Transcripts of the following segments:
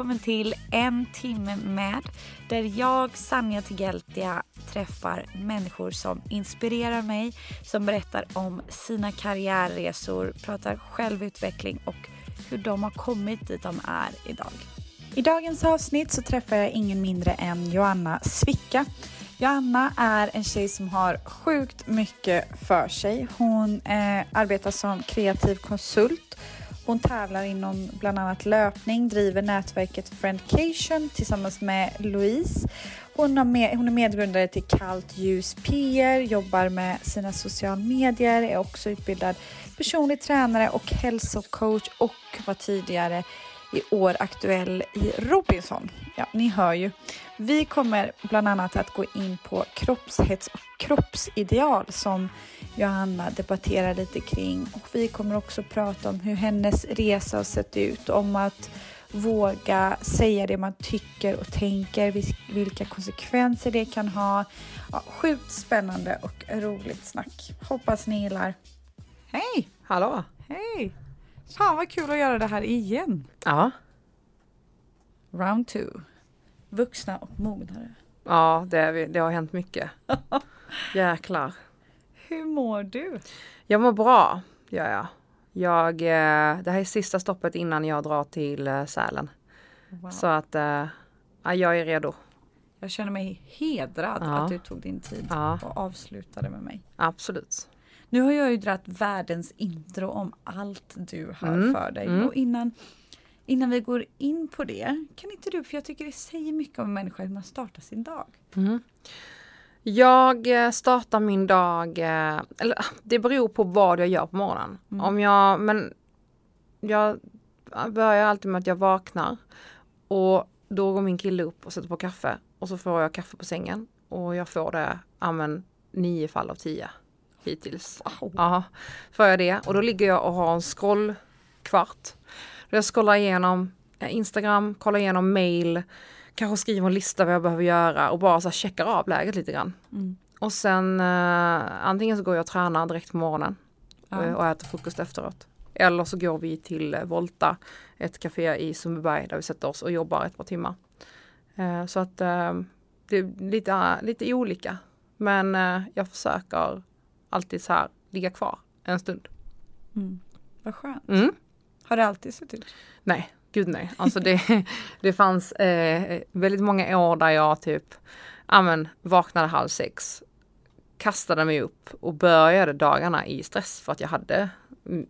Välkommen till En timme med där jag, Sanja Tigeltia, träffar människor som inspirerar mig, som berättar om sina karriärresor, pratar självutveckling och hur de har kommit dit de är idag. I dagens avsnitt så träffar jag ingen mindre än Joanna Svicka. Joanna är en tjej som har sjukt mycket för sig. Hon eh, arbetar som kreativ konsult hon tävlar inom bland annat löpning, driver nätverket Friendcation tillsammans med Louise. Hon, med, hon är medgrundare till Kallt ljus PR, jobbar med sina sociala medier, är också utbildad personlig tränare och hälsocoach och var tidigare i år aktuell i Robinson. Ja, ni hör ju. Vi kommer bland annat att gå in på kroppshets och kroppsideal som Johanna debatterar lite kring och vi kommer också prata om hur hennes resa har sett ut, om att våga säga det man tycker och tänker, vilka konsekvenser det kan ha. Ja, sjukt spännande och roligt snack. Hoppas ni gillar. Hej! Hallå! Hej! Fan vad kul att göra det här igen. Ja. Round two. Vuxna och mognare. Ja, det, det har hänt mycket. Jäklar. Hur mår du? Jag mår bra, gör jag. jag eh, det här är sista stoppet innan jag drar till eh, Sälen. Wow. Så att äh, jag är redo. Jag känner mig hedrad ja. att du tog din tid ja. och avslutade med mig. Absolut. Nu har jag ju dragit världens intro om allt du har mm. för dig. Mm. Och innan, innan vi går in på det, kan inte du, för jag tycker det säger mycket om en människa hur man startar sin dag. Mm. Jag eh, startar min dag, eh, eller ah, det beror på vad jag gör på morgonen. Mm. Om jag, men jag börjar alltid med att jag vaknar och då går min kille upp och sätter på kaffe och så får jag kaffe på sängen och jag får det, ja men nio fall av tio hittills. Wow. Ja, får jag det och då ligger jag och har en scrollkvart. Jag scrollar igenom eh, Instagram, kollar igenom mail, kanske skriver en lista vad jag behöver göra och bara så här checkar av läget lite grann. Mm. Och sen eh, antingen så går jag och tränar direkt på morgonen ja. Eh, och äter frukost efteråt. Eller så går vi till Volta, ett café i Sundbyberg där vi sätter oss och jobbar ett par timmar. Eh, så att eh, det är lite, lite olika. Men eh, jag försöker alltid så här ligga kvar en stund. Mm. Vad skönt. Mm. Har det alltid sett ut? Nej, Gud nej. Alltså det, det fanns eh, väldigt många år där jag typ amen, vaknade halv sex, kastade mig upp och började dagarna i stress för att jag hade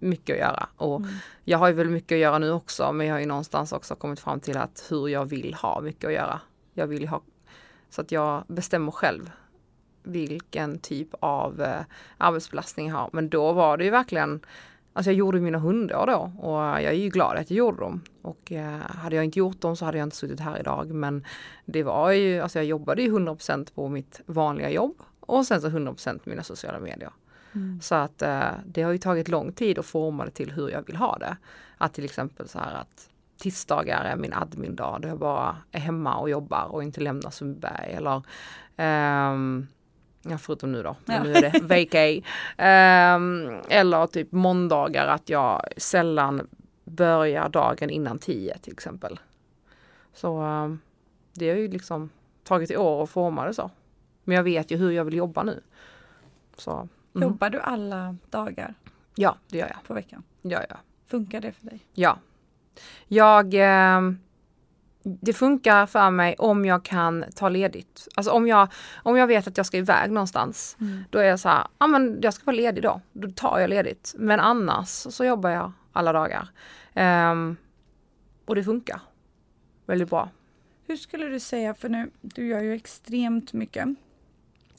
mycket att göra. Och mm. Jag har ju väl mycket att göra nu också men jag har ju någonstans också kommit fram till att hur jag vill ha mycket att göra. Jag vill ha så att jag bestämmer själv vilken typ av eh, arbetsbelastning jag har. Men då var det ju verkligen Alltså jag gjorde mina hundar då och jag är ju glad att jag gjorde dem. Och eh, hade jag inte gjort dem så hade jag inte suttit här idag. Men det var ju, alltså jag jobbade ju 100% på mitt vanliga jobb och sen så 100% på mina sociala medier. Mm. Så att eh, det har ju tagit lång tid att forma det till hur jag vill ha det. Att till exempel så här att tisdagar är min admin-dag där jag bara är hemma och jobbar och inte lämnar Sundbyberg. Eller um, Ja, förutom nu då. Ja. Nu är det vacay. um, eller typ måndagar att jag sällan börjar dagen innan tio till exempel. Så um, det har ju liksom tagit år att forma det så. Men jag vet ju hur jag vill jobba nu. Så, mm. Jobbar du alla dagar? Ja, det gör jag. På veckan? Ja, ja. Funkar det för dig? Ja. Jag, eh, det funkar för mig om jag kan ta ledigt. Alltså om jag, om jag vet att jag ska iväg någonstans. Mm. Då är jag så här, ja men jag ska vara ledig då. Då tar jag ledigt. Men annars så jobbar jag alla dagar. Ehm, och det funkar väldigt bra. Hur skulle du säga, för nu, du gör ju extremt mycket.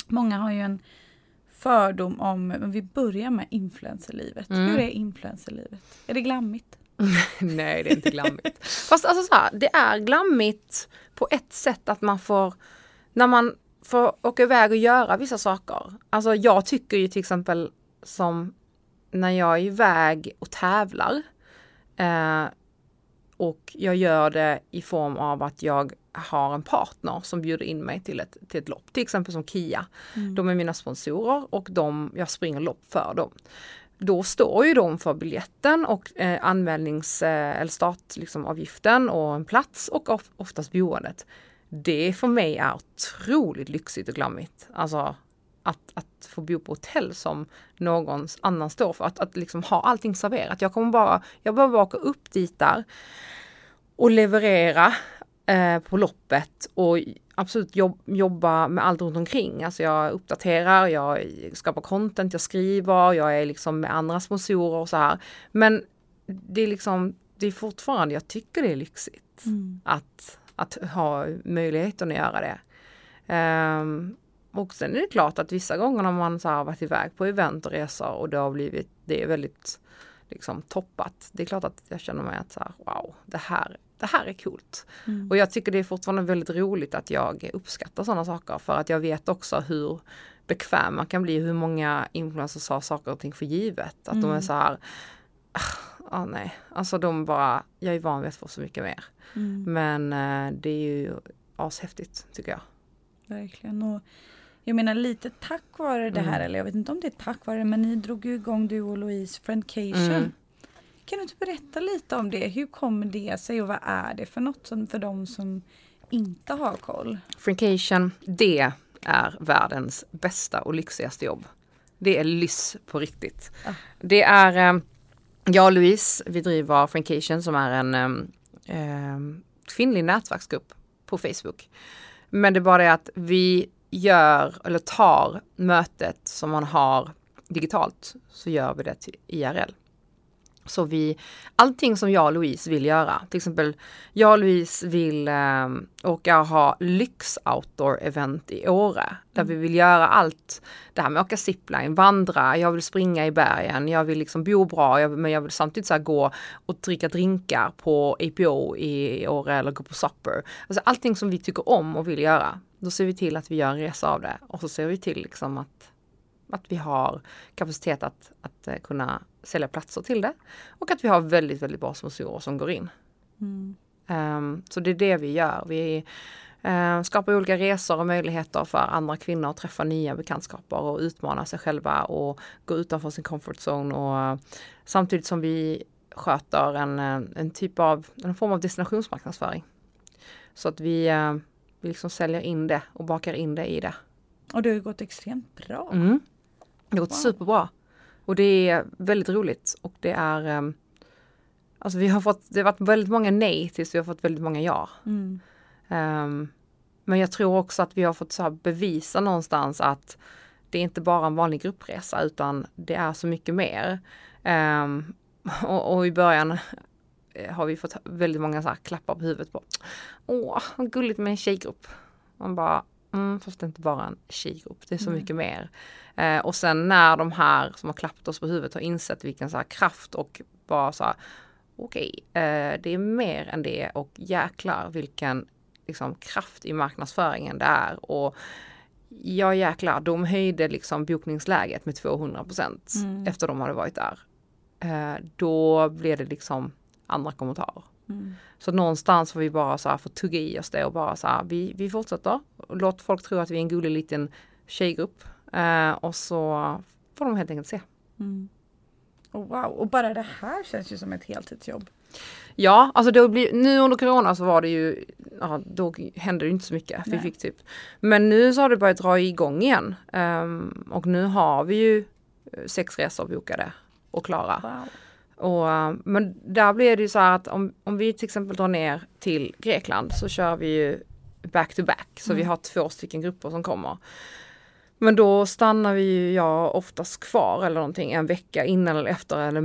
Många har ju en fördom om, vi börjar med influencerlivet. Mm. Hur är influencerlivet? Är det glammigt? Nej, det är inte glammigt. Fast alltså så här, det är glammigt på ett sätt att man får, när man får åka iväg och göra vissa saker. Alltså jag tycker ju till exempel som när jag är iväg och tävlar eh, och jag gör det i form av att jag har en partner som bjuder in mig till ett, till ett lopp. Till exempel som Kia. De är mina sponsorer och de, jag springer lopp för dem. Då står ju de för biljetten och eh, anmälnings eh, eller startavgiften liksom, och en plats och of, oftast boendet. Det för mig är otroligt lyxigt och glammigt. Alltså att, att få bo på hotell som någon annan står för. Att, att liksom ha allting serverat. Jag kommer bara, jag behöver bara åka upp dit där och leverera eh, på loppet och absolut jobb, jobba med allt runt omkring. Alltså jag uppdaterar, jag skapar content, jag skriver, jag är liksom med andra sponsorer och så här. Men det är liksom, det är fortfarande, jag tycker det är lyxigt att, att ha möjligheten att göra det. Ehm, och sen är det klart att vissa gånger när man så här har varit iväg på event och resor och det har blivit, det är väldigt liksom toppat. Det är klart att jag känner mig att så här, wow, det här, det här är coolt. Och jag tycker det är fortfarande väldigt roligt att jag uppskattar sådana saker för att jag vet också hur bekväm man kan bli, hur många influencers har saker och ting för givet. Att de är så här, ah, nej, alltså de bara, jag är van vid att få så mycket mer. Men eh, det är ju ashäftigt tycker jag. Verkligen. Och jag menar lite tack vare det här, Mm. eller jag vet inte om det är tack vare men ni drog ju igång du och Louise Friendcation. Kan du inte berätta lite om det? Hur kommer det sig och vad är det för något som för de som inte har koll? Frinkation, det är världens bästa och lyxigaste jobb. Det är lyss på riktigt. Ah. Det är, eh, jag och Louise, vi driver Frinkation som är en eh, eh, kvinnlig nätverksgrupp på Facebook. Men det är bara det att vi gör, eller tar mötet som man har digitalt, så gör vi det till IRL. Så vi, allting som jag och Louise vill göra, till exempel jag och Louise vill eh, åka och ha lyx outdoor event i Åre. Där vi vill göra allt det här med att åka zipline, vandra, jag vill springa i bergen, jag vill liksom bo bra, jag, men jag vill samtidigt så här gå och dricka drinkar på APO i Åre eller gå på supper. Alltså allting som vi tycker om och vill göra. Då ser vi till att vi gör en resa av det och så ser vi till liksom att att vi har kapacitet att, att eh, kunna sälja platser till det. Och att vi har väldigt, väldigt bra sponsorer som går in. Ehm, så det är det vi gör. Vi eh, skapar olika resor och möjligheter för andra kvinnor att träffa nya bekantskaper och utmana sig själva och gå utanför sin comfort zone. Och, eh, samtidigt som vi sköter en, en typ av, en form av destinationsmarknadsföring. Så att vi, eh, vi liksom säljer in det och bakar in det i det. Och det har ju gått extremt bra. Mm. Det har gått Wow. superbra. Och det är väldigt roligt och det är um, Alltså vi har fått, det har varit väldigt många nej tills vi har fått väldigt många ja. Mm. Ehm, men jag tror också att vi har fått så bevisa någonstans att det är inte bara en vanlig gruppresa utan det är så mycket mer. Ehm, och, och i början eh, har vi fått väldigt många så här klappar på huvudet på. Åh, vad gulligt med en tjejgrupp. Man bara, mm, fast det är inte bara en tjejgrupp, det är så mycket mer. Eh, och sen när de här som har klappat oss på huvudet har insett vilken så kraft och bara så här, okej, eh, det är mer än det och jäklar vilken liksom, kraft i marknadsföringen det är. Och ja jäklar, de höjde liksom bokningsläget med 200 procent Mm. efter de hade varit där. Eh, då blev det liksom andra kommentarer. Mm. Så någonstans får vi bara så här få tugga i oss det och bara så här, vi, vi fortsätter. Låt folk tro att vi är en gullig liten tjejgrupp. Eh, och så får de helt enkelt se. Mm. Och wow, och bara det här känns ju som ett heltidsjobb. Ja, alltså det blir, nu under corona så var det ju, ja, då hände det inte så mycket. Vi fick typ. Men nu så har det börjat dra igång igen. Ehm, och nu har vi ju eh, sex resor bokade och klara. Wow. Och, eh, men där blir det ju så här att om, om vi till exempel drar ner till Grekland så kör vi ju back to back. Så vi har två stycken grupper som kommer. Men då stannar vi ju jag oftast kvar eller någonting en vecka innan eller efter eller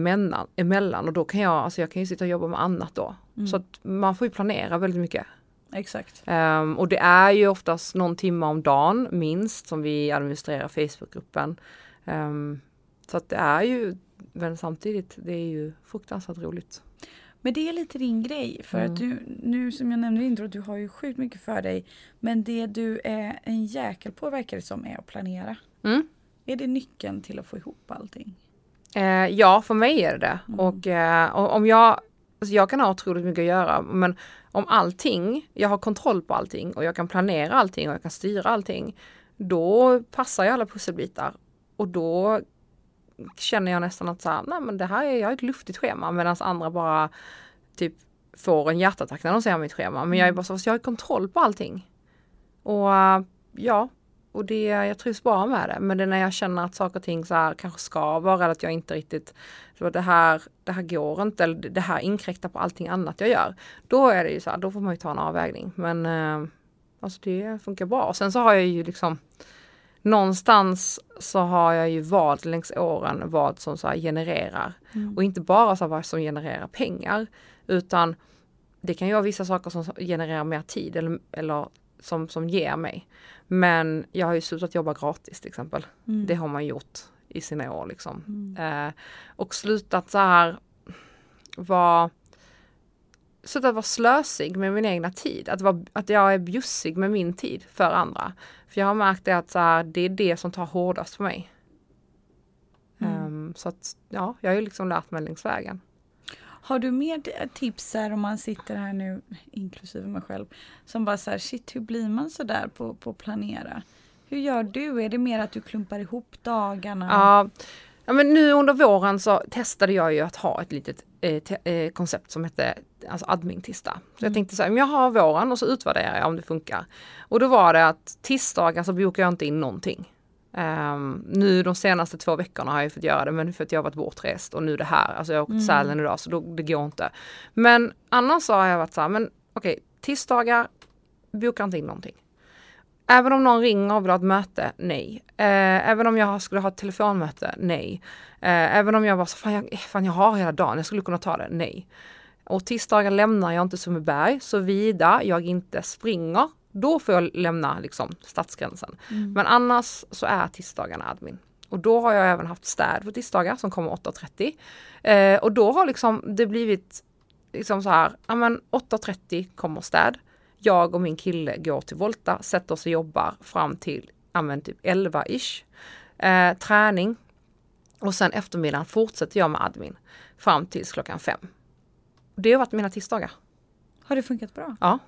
emellan, och då kan jag, alltså jag kan ju sitta och jobba med annat då. Så att man får ju planera väldigt mycket. Exakt. Ehm, och det är ju oftast någon timme om dagen minst som vi administrerar Facebookgruppen. Um, så att det är ju, men samtidigt, det är ju fruktansvärt roligt. Men det är lite din grej för Mm. att du, nu som jag nämnde i introt, du har ju sjukt mycket för dig. Men det du är en jäkel på verkar det som är att planera. Mm. Är det nyckeln till att få ihop allting? Eh, ja, för mig är det det. Mm. Och, eh, om jag, alltså jag kan ha otroligt mycket att göra, men om allting, jag har kontroll på allting och jag kan planera allting och jag kan styra allting, då passar jag alla pusselbitar. Och då känner jag nästan att så här, nej men det här är, jag har ett luftigt schema medan andra bara typ får en hjärtattack när de ser mitt schema. Men jag är bara så, jag har kontroll på allting. Och ja, och det, jag trivs bra med det. Men det är när jag känner att saker och ting så här kanske skaver eller att jag inte riktigt, så det här, det här går inte eller det här inkräktar på allting annat jag gör. Då är det ju så här, då får man ju ta en avvägning. Men eh, alltså det funkar bra. Och sen så har jag ju liksom Någonstans så har jag ju valt längs åren vad som så genererar. Och inte bara så vad som genererar pengar. Utan det kan ju vara vissa saker som genererar mer tid eller, eller som, som ger mig. Men jag har ju slutat jobba gratis till exempel. Det har man gjort i sina år liksom. Eh, och slutat så här vara slutat vara slösig med min egna tid. Att, vara, att jag är bjussig med min tid för andra. För jag har märkt det att så här, det är det som tar hårdast på mig. Ehm, så att ja, jag har ju liksom lärt mig längs vägen. Har du mer tips här om man sitter här nu, inklusive mig själv, som bara så här, shit hur blir man så där på, på att planera? Hur gör du? Är det mer att du klumpar ihop dagarna? Ja, ja, men nu under våren så testade jag ju att ha ett litet eh, eh, koncept som hette alltså admin-tisdag. Så jag tänkte så här, men jag har våren och så utvärderar jag om det funkar. Och då var det att tisdagar så bokar jag inte in någonting. Ehm, nu de senaste två veckorna har jag fått göra det men för att jag har varit bortrest och nu det här, alltså jag har åkt till Sälen idag så då, det går inte. Men annars så har jag varit så här, men okej, tisdagar bokar inte in någonting. Även om någon ringer och vill ha ett möte, nej. Eh, även om jag skulle ha ett telefonmöte, nej. Eh, även om jag bara, så, fan jag, fan jag har hela dagen, jag skulle kunna ta det, nej. Och tisdagar lämnar jag inte Sundbyberg, såvida jag inte springer, då får jag lämna liksom stadsgränsen. Men annars så är tisdagarna admin. Och då har jag även haft städ på tisdagar som kommer 8.30. Eh, och då har liksom det blivit liksom så här, ja men 8.30 kommer städ. Jag och min kille går till Volta, sätter oss och jobbar fram till, ja men typ 11-ish. Eh, träning. Och sen eftermiddagen fortsätter jag med admin fram tills klockan fem. Det har varit mina tisdagar. Har det funkat bra? Ja,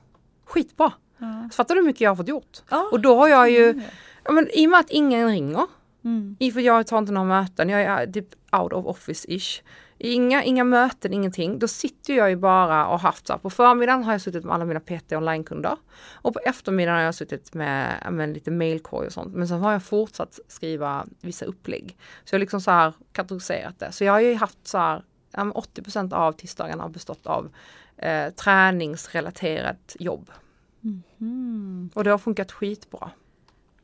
skitbra. Ja. Fattar du hur mycket jag har fått gjort? Ja. Och då har jag ju, Mm. ja, men i och med att ingen ringer, Mm. i för jag tar inte några möten, jag är typ out of office-ish. Inga, inga möten, ingenting. Då sitter jag ju bara och haft så här, på förmiddagen har jag suttit med alla mina PT onlinekunder och på eftermiddagen har jag suttit med, med lite mailkorg och sånt. Men sen har jag fortsatt skriva vissa upplägg. Så jag har liksom så här kategoriserat det. Så jag har ju haft så här, ja, men 80 av tisdagarna har bestått av eh, träningsrelaterat jobb. Mm. Och det har funkat skitbra.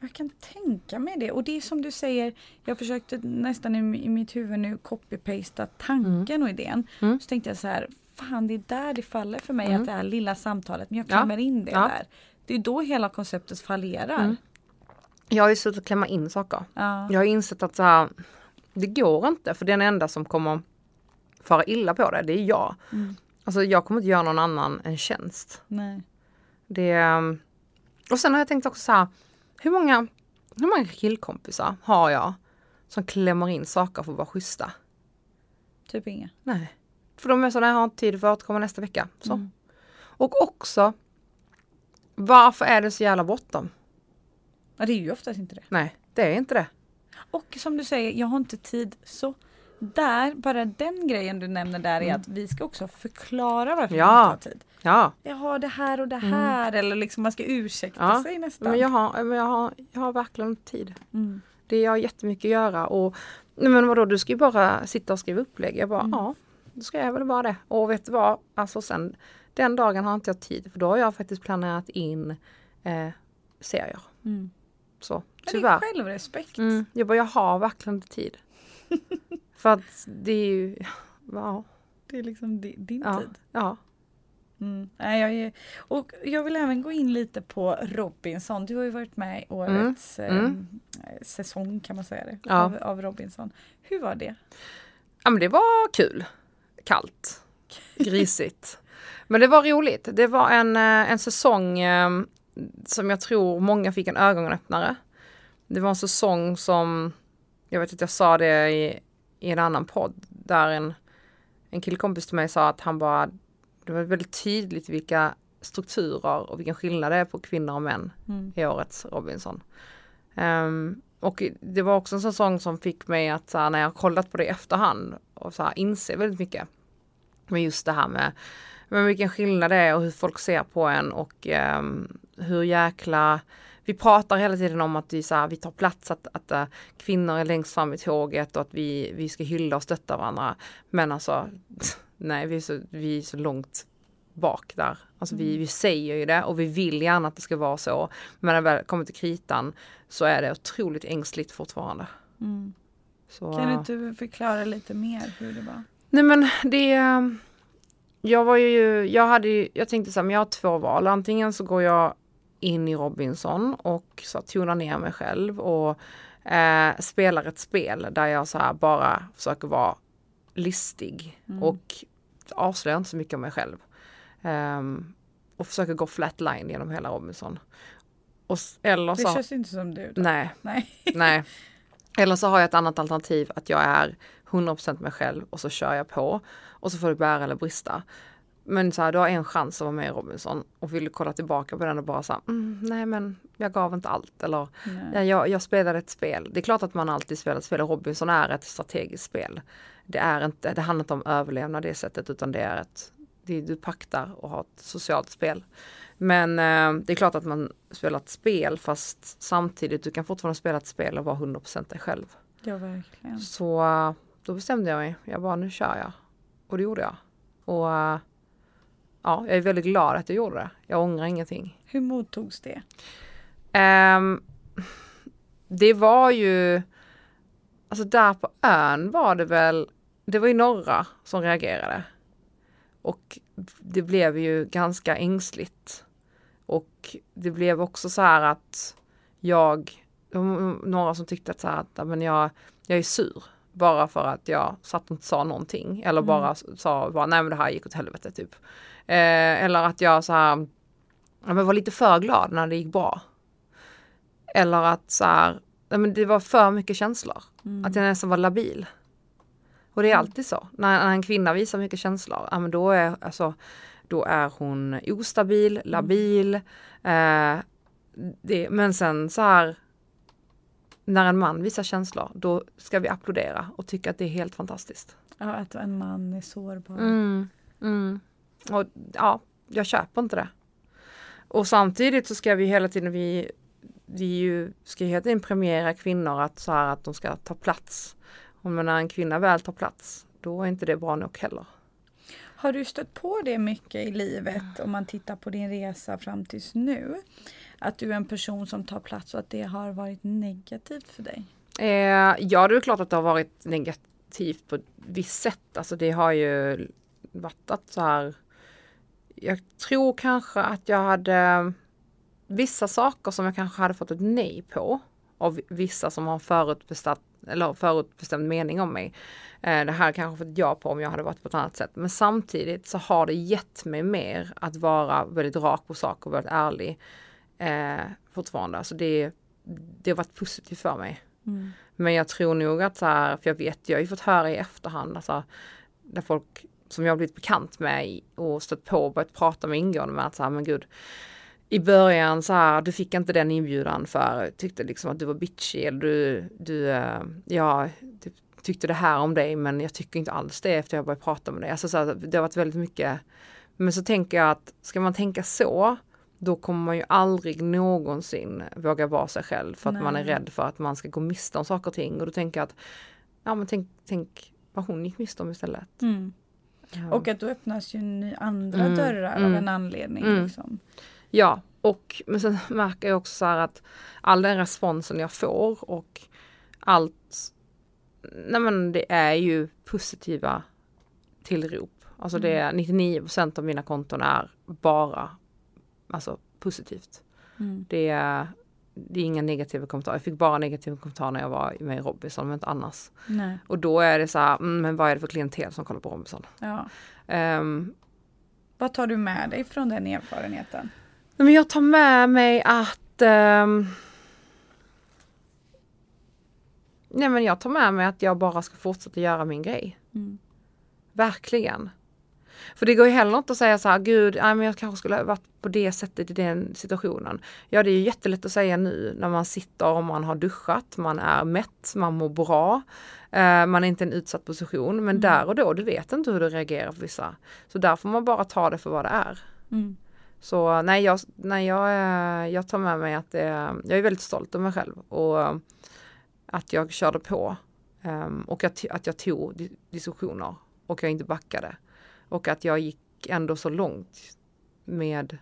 Jag kan tänka mig det. Och det är som du säger, jag försökte nästan i, i mitt huvud nu copy-pasta tanken och idén. Mm. Så tänkte jag så här, fan det är där det faller för mig Mm. att det här lilla samtalet, men jag Ja. klämmer in det Ja. där. Det är då hela konceptet fallerar. Mm. Jag har ju slutat klämma in saker. Ja. Jag har insett att så här, det går inte för den enda som kommer fara illa på det, det är jag. Mm. Alltså jag kommer inte göra någon annan en tjänst. Nej. Det, ehm, och sen har jag tänkt också så här, hur många, hur många killkompisar har jag som klämmer in saker för att vara schyssta? Typ inga. Nej. För de är så, nej jag har inte tid för att återkomma nästa vecka. Så. Mm. Och också, varför är det så jävla bråttom? Ja, det är ju oftast inte det. Nej, det är inte det. Och som du säger, jag har inte tid. Så där, bara den grejen du nämner där är att vi ska också förklara varför Mm. Ja. vi inte har tid. Ja, Jag har det här och det här eller liksom man ska ursäkta Ja, sig nästan. men jag har, men jag har, jag har verkligen tid. Mm. Det jag har jättemycket att göra och men vadå du ska ju bara sitta och skriva upplägg. Jag bara Mm. ja, då ska jag väl vara det. Och vet du vad, alltså sen den dagen har inte jag tid för då har jag faktiskt planerat in eh, serier. Mm. Så Men det tyvärr. är självrespekt. Mm, jag bara, jag har verkligen inte tid. för att det är ju, ja, Det är liksom di- din ja, tid. ja. Mm. Nej, jag är, och jag vill även gå in lite på Robinson. Du har ju varit med i årets Mm. Eh, säsong kan man säga det, Ja. av, av Robinson. Hur var det? Ja men det var kul. Kallt. Grisigt. men det var roligt. Det var en, eh, en säsong eh, som jag tror många fick en ögonöppnare. Det var en säsong som, jag vet att jag sa det i, i en annan podd, där en, en killkompis till mig sa att han bara, det var väldigt tydligt vilka strukturer och vilken skillnad det är på kvinnor och män Mm. i årets Robinson. Ehm, och det var också en säsong som fick mig att så här, när jag kollat på det i efterhand och så här, inse väldigt mycket. med just det här med, med vilken skillnad det är och hur folk ser på en och ehm, hur jäkla vi pratar hela tiden om att vi, så här, vi tar plats, att, att äh, kvinnor är längst fram i tåget och att vi, vi ska hylla och stötta varandra. Men alltså, nej, vi är så, vi är så långt bak där. Alltså vi, vi säger ju det och vi vill gärna att det ska vara så. Men när det väl kommer till kritan så är det otroligt ängsligt fortfarande. Mm. Så, Kan inte du förklara lite mer hur det var? Nej men det Jag var ju, jag hade ju, jag tänkte så här, men jag har två val. Antingen så går jag in i Robinson och så tonar ner mig själv och eh, spelar ett spel där jag så här bara försöker vara listig och avslöjar inte så mycket om mig själv. Ehm, och försöker gå flatline genom hela Robinson. Och, eller Det så, känns inte som du. Då. nej, Nej. Nej. Eller så har jag ett annat alternativ att jag är 100% mig själv och så kör jag på och så får det bära eller brista. Men så här, du har en chans att vara med i Robinson och vill kolla tillbaka på den och bara så här, mm, nej men jag gav inte allt eller Nej. ja, jag, jag spelade ett spel. Det är klart att man alltid spelar ett spel och Robinson är ett strategiskt spel. Det, är inte, det handlar inte om överlevnad det sättet utan det är ett, det, du paktar och har ett socialt spel. Men eh, det är klart att man spelar ett spel fast samtidigt du kan fortfarande spela ett spel och vara 100% dig själv. Ja, verkligen. Så eh, då bestämde jag mig. Jag bara nu kör jag. Och det gjorde jag. Och eh, ja, jag är väldigt glad att jag gjorde det. Jag ångrar ingenting. Hur mottogs det? Ehm, det var ju, alltså där på ön var det väl, det var ju några som reagerade. Och det blev ju ganska ängsligt. Och det blev också så här att jag, några som tyckte att, så här, att men jag, jag är sur. Bara för att jag satt och inte sa någonting. Eller bara sa, bara, nej men det här gick åt helvete typ. Eh, eller att jag så här, ja, men var lite för glad när det gick bra. Eller att så här, nej, men det var för mycket känslor. Att jag nästan var labil. Och det är alltid så. När, när en kvinna visar mycket känslor, ja, men då, är, alltså, då är hon ostabil, labil. Eh, det, men sen så här, när en man visar känslor, då ska vi applådera och tycka att det är helt fantastiskt. Ja, att en man är sårbar. Mm, mm. Och ja, jag köper inte det. Och samtidigt så ska vi hela tiden, vi, vi ju, ska hela tiden premiera kvinnor att, så här, att de ska ta plats. Och när en kvinna väl tar plats, då är inte det bra nog heller. Har du stött på det mycket i livet om man tittar på din resa fram tills nu? Att du är en person som tar plats och att det har varit negativt för dig? Eh, ja, det är klart att det har varit negativt på ett visst sätt. Alltså det har ju varit att så här. Jag tror kanske att jag hade vissa saker som jag kanske hade fått ett nej på av vissa som har förutbestämt, eller förutbestämd mening om mig. Eh, det här kanske fått ja på om jag hade varit på ett annat sätt. Men samtidigt så har det gett mig mer att vara väldigt rak på sak och väldigt ärlig eh, fortfarande. Alltså det, det har varit positivt för mig. Men jag tror nog att så här, för jag vet, jag har ju fått höra i efterhand, alltså, där folk som jag har blivit bekant med och stött på och börjat prata med ingående med att så här, men gud, i början så här, du fick inte den inbjudan för tyckte liksom att du var bitchy eller du, du eh, ja, typ, tyckte det här om dig men jag tycker inte alls det efter jag börjat prata med dig. Alltså så här, det har varit väldigt mycket, men så tänker jag att ska man tänka så, då kommer man ju aldrig någonsin våga vara sig själv för att man är Nej. rädd för att man ska gå miste om saker och ting och då tänker jag att, ja men tänk, tänk vad hon gick miste om istället. Mm. Och att då öppnas ju andra Mm, dörrar av mm, en anledning. mm. Liksom. Ja, och men sen märker jag också så här att all den responsen jag får och allt, nej men det är ju positiva tillrop. Alltså det är 99% av mina konton är bara alltså positivt. Mm. Det är, det är inga negativa kommentarer. Jag fick bara negativa kommentarer när jag var med i Robinson, men inte annars. Nej. Och då är det så här, mm, men vad är det för klientel som kollar på Robinson? Ja. Ehm, Vad tar du med dig från den erfarenheten? Men jag tar med mig att... ehm, nej men jag tar med mig att jag bara ska fortsätta göra min grej. Mm. Verkligen. För det går ju heller inte att säga så här, gud, nej, men jag kanske skulle ha varit på det sättet i den situationen. Ja, det är ju jättelätt att säga nu när man sitter och man har duschat, man är mätt, man mår bra, eh, man är inte i en utsatt position. Men där och då, du vet inte hur du reagerar på vissa. Så där får man bara ta det för vad det är. Mm. Så nej, jag, nej jag, eh, jag tar med mig att det, jag är väldigt stolt över mig själv och att jag körde på ehm, och att, att jag tog diskussioner och jag inte backade. Och att jag gick ändå så långt med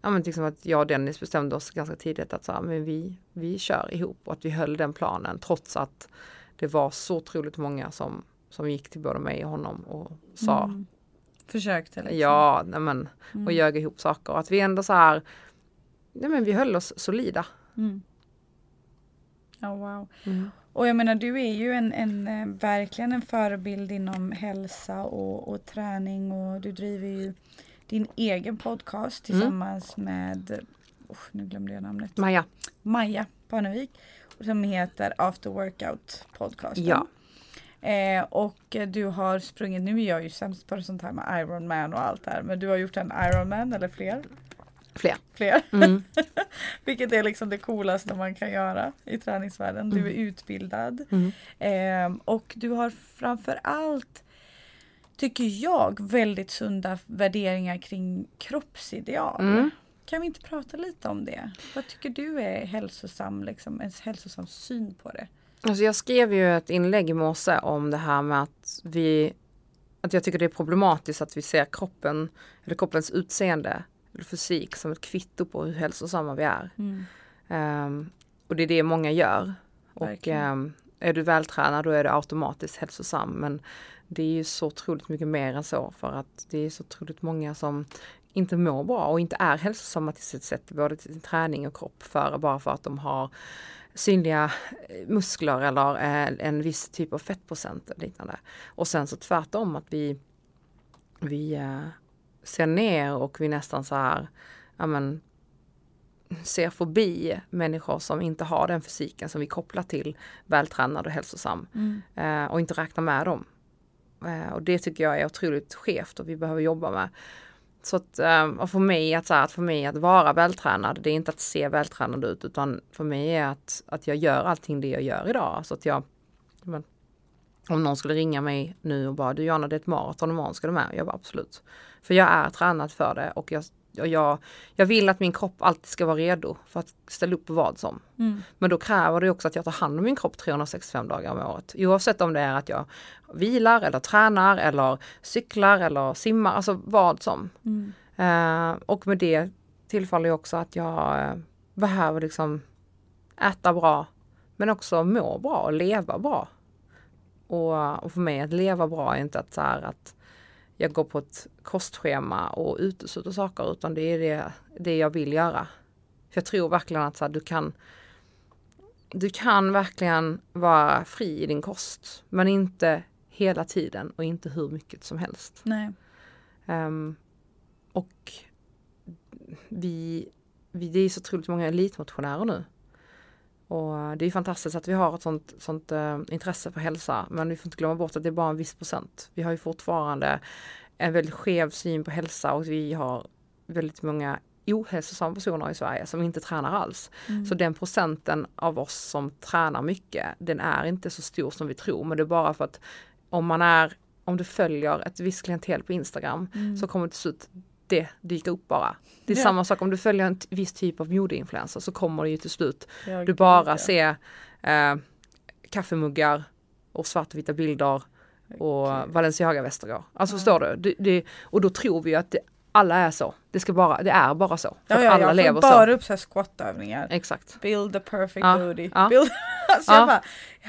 Ja men liksom att jag och Dennis bestämde oss ganska tidigt att så här, men vi, vi kör ihop och att vi höll den planen trots att det var så otroligt många som, som gick till både mig och honom och sa Mm. Försökte liksom. Ja, nej men, och Mm. ljög ihop saker. Och att vi ändå så här, nej men vi höll oss solida. Mm. Ja, wow. Och jag menar du är ju en, en eh, verkligen en förebild inom hälsa och, och träning och du driver ju din egen podcast Mm. tillsammans med, oh, nu glömde jag namnet, Maja, Maja Parnevik som heter After Workout podcasten. Ja. Eh, och eh, du har sprungit, nu är jag ju sämst på sånt här med Ironman och allt det här, men du har gjort en Ironman eller fler? fler. Fler. Mm. Vilket är liksom det coolaste man kan göra i träningsvärlden. Du är utbildad. Mm. Ehm, och du har framför allt, tycker jag, väldigt sunda värderingar kring kroppsideal. Mm. Kan vi inte prata lite om det? Vad tycker du är hälsosam, liksom, en hälsosam syn på det? Alltså jag skrev ju ett inlägg i morse om det här med att vi att jag tycker det är problematiskt att vi ser kroppen eller kroppens utseende eller fysik som ett kvitto på hur hälsosamma vi är. Ehm, och det är det många gör. Och ehm, är du vältränad då är du automatiskt hälsosam. Men det är ju så otroligt mycket mer än så för att det är så otroligt många som inte mår bra och inte är hälsosamma till sitt sätt, både till sin träning och kropp, för, bara för att de har synliga eh, muskler eller eh, en viss typ av fettprocent eller liknande. Och sen så tvärtom att vi, vi eh, ser ner och vi nästan så här, ja men, ser förbi människor som inte har den fysiken som vi kopplar till vältränad och hälsosam eh, och inte räknar med dem. Och det tycker jag är otroligt skevt och vi behöver jobba med. Så att, eh, och för mig att, så här, att för mig att vara vältränad, det är inte att se vältränad ut utan för mig är att, att jag gör allting det jag gör idag. Så att jag, men, om någon skulle ringa mig nu och bara du Jana det är ett maraton imorgon, ska du med? Jag bara absolut. För jag är tränad för det och jag, och jag, jag vill att min kropp alltid ska vara redo för att ställa upp vad som. Men då kräver det också att jag tar hand om min kropp 365 dagar om året. Oavsett om det är att jag vilar eller tränar eller cyklar eller simmar, alltså vad som. Eh, och med det tillfaller också att jag eh, behöver liksom äta bra men också må bra och leva bra. Och, och för mig att leva bra är inte att, så här, att jag går på ett kostschema och utesluter saker utan det är det, det jag vill göra. För jag tror verkligen att så här, du kan du kan verkligen vara fri i din kost men inte hela tiden och inte hur mycket som helst. Nej. Ehm, och vi, vi, det är så otroligt många elitmotionärer nu. Och det är fantastiskt att vi har ett sånt, sånt eh, intresse för hälsa. Men vi får inte glömma bort att det är bara en viss procent. Vi har ju fortfarande en väldigt skev syn på hälsa och vi har väldigt många ohälsosamma personer i Sverige som inte tränar alls. Så den procenten av oss som tränar mycket, den är inte så stor som vi tror. Men det är bara för att om man är, om du följer ett visst klientel på Instagram så kommer till slut det dyka upp bara. Det är Ja. samma sak om du följer en viss typ av modeinfluencer så kommer det ju till slut Ja, du bara ja. ser eh, kaffemuggar och svartvita bilder och Balenciaga-väster går. Alltså förstår du? Det, det, och då tror vi att det, alla är så. Det, ska bara, det är bara så. För Ja, ja, alla jag lever bara så. upp så squat-övningar. Exakt. Build the perfect Ja, booty. ja. Build... alltså Ja. jag bara,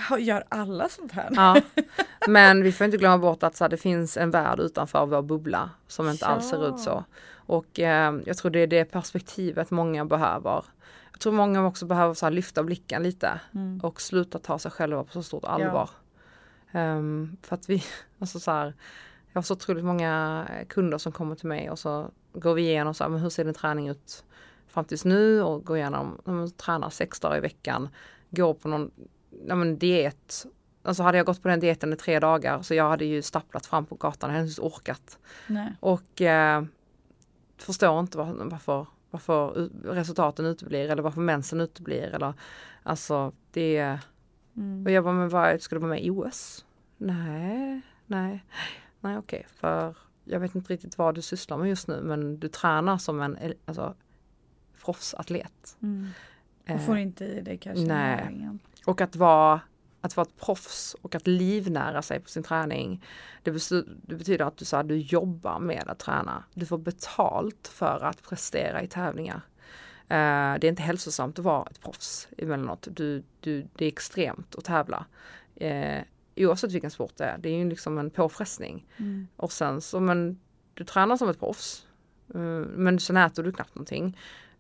jag gör alla sånt här? Ja. Men vi får inte glömma bort att så här, det finns en värld utanför vår bubbla som inte alls ser ut så. Och eh, jag tror det är det perspektivet många behöver. Jag tror många också behöver så här, lyfta blicken lite Mm. och sluta ta sig själva på så stort allvar. Ehm, för att vi, alltså så här, jag har så otroligt många kunder som kommer till mig och så går vi igenom så här, men hur ser din träning ut fram tills nu och går igenom, men tränar sex dagar i veckan, går på någon ja, men diet. Alltså hade jag gått på den dieten i tre dagar så jag hade ju stapplat fram på gatan, jag hade inte orkat. Nej. Och eh, förstår inte var, varför, varför resultaten uteblir eller varför mensen uteblir. Eller, alltså det. Mm. Och jag bara, men vad, ska du vara med i OS? Nej, nej, nej okej. För jag vet inte riktigt vad du sysslar med just nu men du tränar som en alltså, proffsatlet. Mm. Eh, Och får inte i det kanske nej. och att vara, att vara ett proffs och att livnära sig på sin träning. Det, betyder, det betyder att du, så här, du jobbar med att träna. Du får betalt för att prestera i tävlingar. Eh, det är inte hälsosamt att vara ett proffs emellanåt. Du, du, det är extremt att tävla. Eh, oavsett vilken sport det är. Det är ju liksom en påfrestning. Mm. Och sen så, men du tränar som ett proffs. eh, Men sen äter du knappt någonting.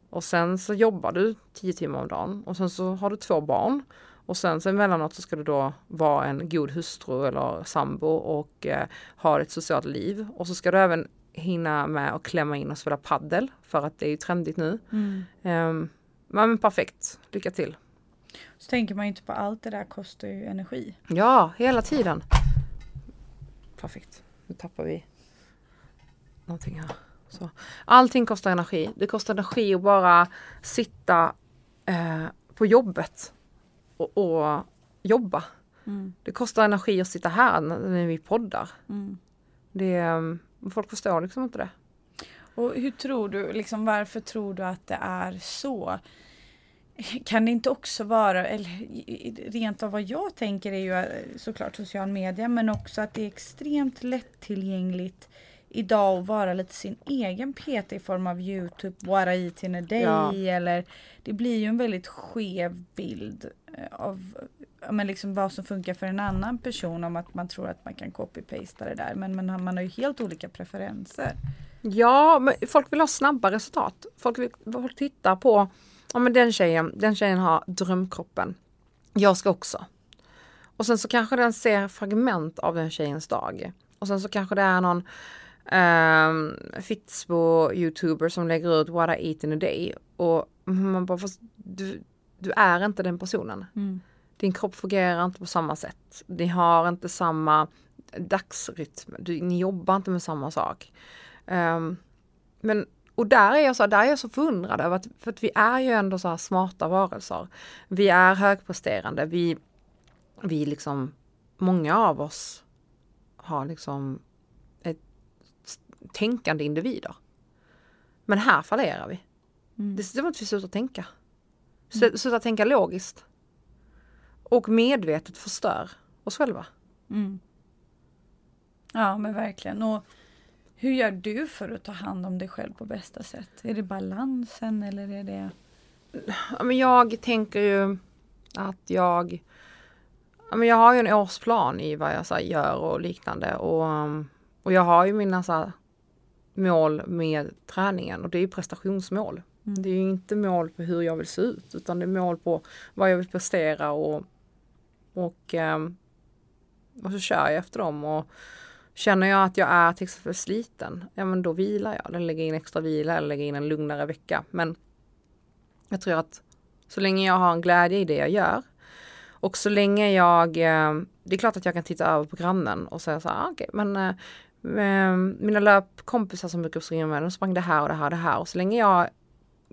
Och sen så jobbar du 10 timmar om dagen. Och sen så har du två barn. Och sen så emellanåt så ska du då vara en god hustru eller sambo och eh, ha ett socialt liv. Och så ska du även hinna med att klämma in och spela paddel för att det är ju trendigt nu. Mm. Um, men perfekt, lycka till! Så tänker man ju inte på allt det där kostar ju energi. Ja, hela tiden! Perfekt, nu tappar vi någonting här. Så. Allting kostar energi. Det kostar energi att bara sitta eh, på jobbet och, och jobba. Mm. Det kostar energi att sitta här när vi poddar. Mm. Det, eh, folk förstår liksom inte det. Och hur tror du, liksom varför tror du att det är så? Kan det inte också vara, eller rent av vad jag tänker är ju eh, såklart social media, men också att det är extremt lättillgängligt idag att vara lite sin egen PT i form av Youtube, What I eat in a day Ja. eller det blir ju en väldigt skev bild eh, av men liksom vad som funkar för en annan person om att man tror att man kan copy-pasta det där. Men, men man har ju helt olika preferenser. Ja, men folk vill ha snabba resultat. Folk, vill, folk tittar på, ja men den tjejen, den tjejen har drömkroppen. Jag ska också. Och sen så kanske den ser fragment av den tjejens dag. Och sen så kanske det är någon um, Fitsbo-youtuber som lägger ut what I eat in a day. Och man bara, fast du, du är inte den personen. Din kropp fungerar inte på samma sätt. Ni har inte samma dagsrytm. Du, ni jobbar inte med samma sak. Ehm, men, och där är jag så, där är jag så förundrad över att, för att vi är ju ändå så här smarta varelser. Vi är högpresterande, vi, vi liksom, många av oss har liksom ett tänkande individer. Men här fallerar vi. Det är att vi slutar tänka. Sl- Slutar tänka logiskt. Och medvetet förstör oss själva. Mm. Ja men verkligen. Och hur gör du för att ta hand om dig själv på bästa sätt? Är det balansen eller är det... Ja, men jag tänker ju att jag ja, men jag har ju en årsplan i vad jag så gör och liknande och, och jag har ju mina så mål med träningen och det är ju prestationsmål. Det är ju inte mål på hur jag vill se ut utan det är mål på vad jag vill prestera och, och, um, och så kör jag efter dem. Och känner jag att jag är till exempel sliten, ja men då vilar jag. Eller lägger in extra vila eller lägger in en lugnare vecka. Men jag tror att så länge jag har en glädje i det jag gör och så länge jag, eh, det är klart att jag kan titta över på grannen och säga så här, okej okej, men eh, eh, mina löpkompisar som brukar springa med, de sprang det här och det här och det här och så länge jag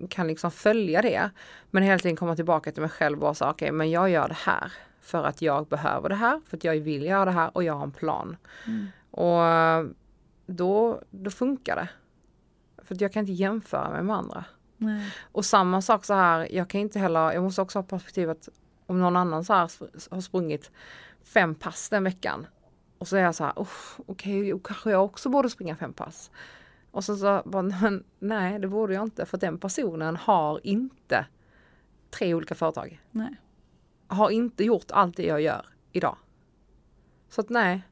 kan liksom följa det, men hela tiden komma tillbaka till mig själv och säga, okej, men jag gör det här för att jag behöver det här, för att jag vill göra det här och jag har en plan. Mm. Och då, då funkar det. För jag kan inte jämföra mig med andra. Nej. Och samma sak så här, jag kan inte heller, jag måste också ha perspektivet om någon annan så här har sprungit fem pass den veckan. Och så är jag så här, okej, okay, kanske jag också borde springa fem pass. Och så sa jag, nej det borde jag inte för den personen har inte tre olika företag. Nej. Har inte gjort allt det jag gör idag. Så att nej.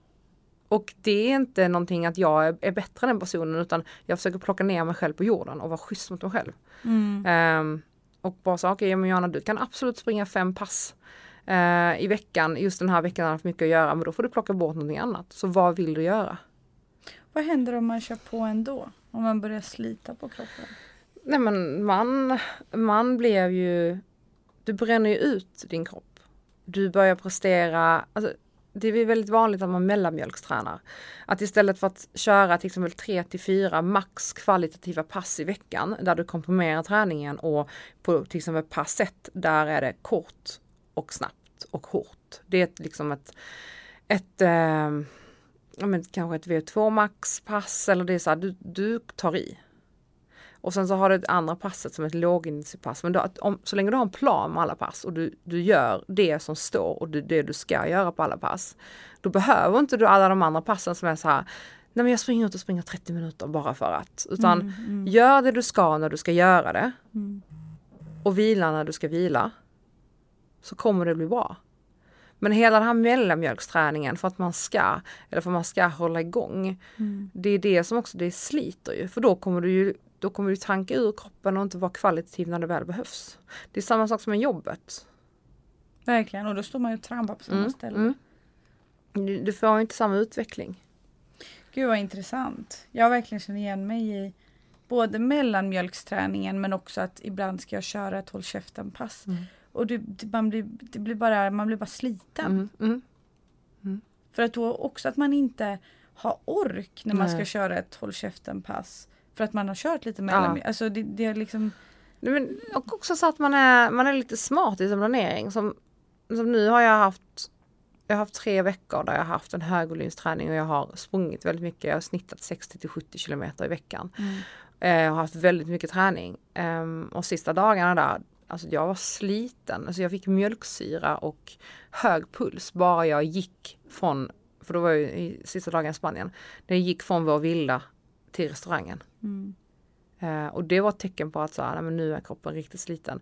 Och det är inte någonting att jag är, är bättre än den personen utan jag försöker plocka ner mig själv på jorden och vara schysst mot mig själv. Mm. Um, och bara så, okej okay, men Johanna du kan absolut springa fem pass uh, i veckan. Just den här veckan har jag haft mycket att göra men då får du plocka bort någonting annat. Så vad vill du göra? Vad händer om man kör på ändå? Om man börjar slita på kroppen? Nej men man, man blev ju, du bränner ju ut din kropp. Du börjar prestera, alltså, det är väldigt vanligt att man mellanmjölkstränar. Att istället för att köra till exempel 3 till 4 max kvalitativa pass i veckan där du komprimerar träningen och på till exempel pass 1 där är det kort och snabbt och hårt. Det är liksom ett, ett eh, men, kanske ett V2 max pass eller det är så här, du, du tar i. Och sen så har du ett andra passet som ett lågintensivpass. Men då, om, så länge du har en plan med alla pass och du, du gör det som står och det, det du ska göra på alla pass. Då behöver inte du alla de andra passen som är så här Nej men jag springer ut och springer 30 minuter bara för att. Utan mm, mm. gör det du ska när du ska göra det. Mm. Och vila när du ska vila. Så kommer det bli bra. Men hela den här mellanmjölksträningen för att man ska, eller för att man ska hålla igång. Mm. Det är det som också, det sliter ju. För då kommer du ju då kommer du tanka ur kroppen och inte vara kvalitativ när det väl behövs. Det är samma sak som med jobbet. Verkligen, och då står man ju och trampar på samma mm, ställe. Mm. Du, du får inte samma utveckling. Gud vad intressant. Jag verkligen känner igen mig i både mellanmjölksträningen men också att ibland ska jag köra ett håll käften pass. Mm. Och det, man, blir, det blir bara, man blir bara sliten. Mm, mm, mm. För att då också att man inte har ork när man ska köra ett håll käften pass. För att man har kört lite mellan. Ja. Alltså det, det är liksom men, och också så att man är, man är lite smart i sin planering. Som, som nu har jag haft jag har haft tre veckor där jag har haft en högvolymsträning och jag har sprungit väldigt mycket. Jag har snittat 60 till 70 kilometer i veckan. Mm. Eh, jag har haft väldigt mycket träning. Um, och sista dagarna där, alltså jag var sliten. Alltså jag fick mjölksyra och hög puls bara jag gick från, för då var jag i sista dagen i Spanien, när jag gick från vår villa till restaurangen. Mm. Eh, och det var ett tecken på att så här, men nu är kroppen riktigt sliten.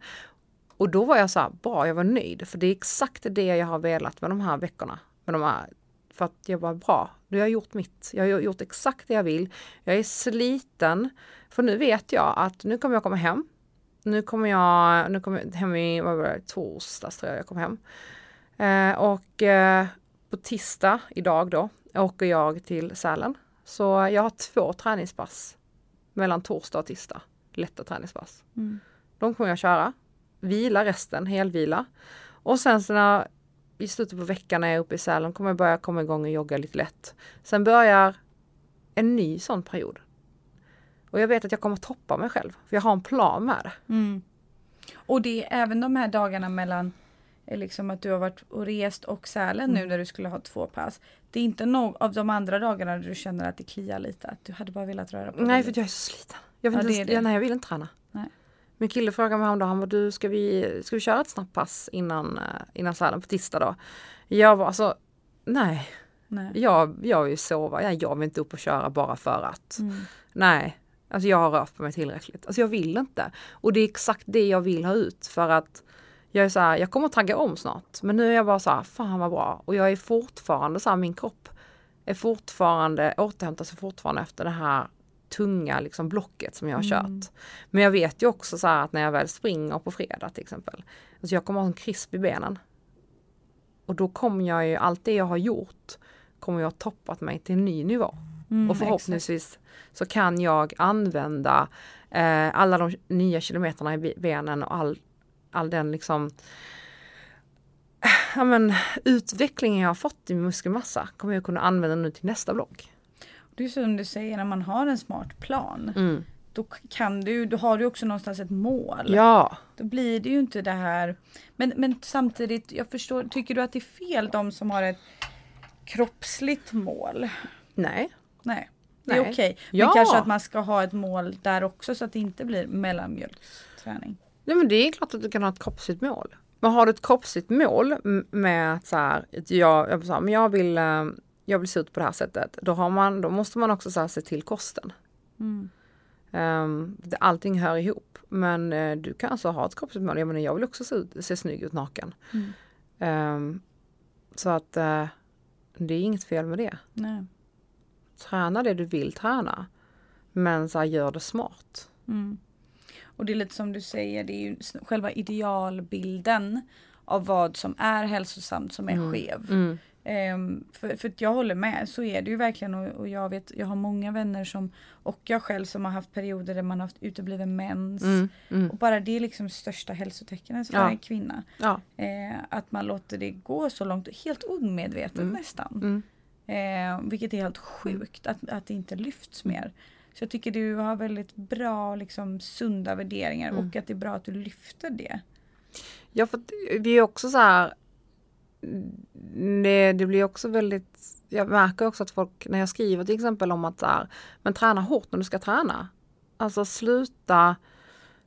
Och då var jag så här, bra, jag var nöjd. För det är exakt det jag har velat med de här veckorna. Med de här, för att jag var bra, nu har jag gjort mitt. Jag har gjort exakt det jag vill. Jag är sliten. För nu vet jag att nu kommer jag komma hem. Nu kommer jag, nu kommer jag hem i, vad var det, torsdags tror jag jag kom hem. Eh, och eh, på tisdag, idag då, åker jag till Sälen så jag har två träningspass mellan torsdag och tisdag. Lätta träningspass. Mm. De kommer jag köra. Vila resten, helvila. Och sen så när, i slutet på veckan när jag är uppe i Sälen kommer jag börja komma igång och jogga lite lätt. Sen börjar en ny sån period. Och jag vet att jag kommer toppa mig själv. För jag har en plan med det. Mm. Och det är även de här dagarna mellan liksom att du har varit och rest och Sälen mm. nu när du skulle ha två pass. Det är inte någon av de andra dagarna du känner att det kliar lite, att du hade bara velat röra på dig? Nej, för jag är så sliten. Jag vill, ja, inte, det nej, jag vill inte träna. Nej. Min kille frågade mig häromdagen, han bara, du ska vi, ska vi köra ett snabbt pass innan, eh, innan Sälen på tisdag då? Jag var alltså, nej. nej. Jag, jag vill sova, jag, jag vill inte upp och köra bara för att. Mm. Nej, alltså jag har rört på mig tillräckligt. Alltså jag vill inte. Och det är exakt det jag vill ha ut för att jag är så här, jag kommer tagga om snart. Men nu är jag bara så här, fan vad bra. Och jag är fortfarande så här, min kropp är fortfarande, återhämtar sig fortfarande efter det här tunga liksom blocket som jag har mm. kört. Men jag vet ju också så här att när jag väl springer på fredag till exempel. Alltså jag kommer ha en krisp i benen. Och då kommer jag ju, allt det jag har gjort kommer jag ha toppat mig till en ny nivå. Mm, och förhoppningsvis exakt. så kan jag använda eh, alla de nya kilometerna i benen och all all den liksom ja, men, utvecklingen jag har fått i muskelmassa kommer jag kunna använda nu till nästa blogg. Det är som du säger, när man har en smart plan mm. då kan du, då har du också någonstans ett mål. Ja. Då blir det ju inte det här. Men, men samtidigt, jag förstår, tycker du att det är fel de som har ett kroppsligt mål? Nej. Nej. Det är okej. Okay. Men ja. kanske att man ska ha ett mål där också så att det inte blir mellanmjölksträning. Nej men det är klart att du kan ha ett kroppsligt mål. Men har du ett kroppsligt mål med att så här, jag, jag, så här, men jag vill, eh, jag vill se ut på det här sättet. Då, har man, då måste man också så här, se till kosten. Mm. Um, allting hör ihop. Men uh, du kan alltså ha ett kroppsmål. Jag menar jag vill också se, ut, se snygg ut naken. Mm. Um, så att uh, det är inget fel med det. Nej. Träna det du vill träna. Men så här, gör det smart. Mm. Och det är lite som du säger, det är ju själva idealbilden av vad som är hälsosamt som är Mm. skev. Mm. Ehm, för, för jag håller med, så är det ju verkligen och, och jag vet, jag har många vänner som och jag själv som har haft perioder där man har haft utebliven mens. Mm. Mm. Och bara det är liksom största hälsotecknet för Ja. en kvinna. Ja. Eh, att man låter det gå så långt, helt omedvetet Mm. nästan. Mm. Eh, vilket är helt sjukt att, att det inte lyfts mer. Så jag tycker du har väldigt bra, liksom, sunda värderingar Mm. och att det är bra att du lyfter det. Ja, för vi är också så här. Det, det blir också väldigt, jag märker också att folk, när jag skriver till exempel om att så här, men träna hårt när du ska träna. Alltså sluta,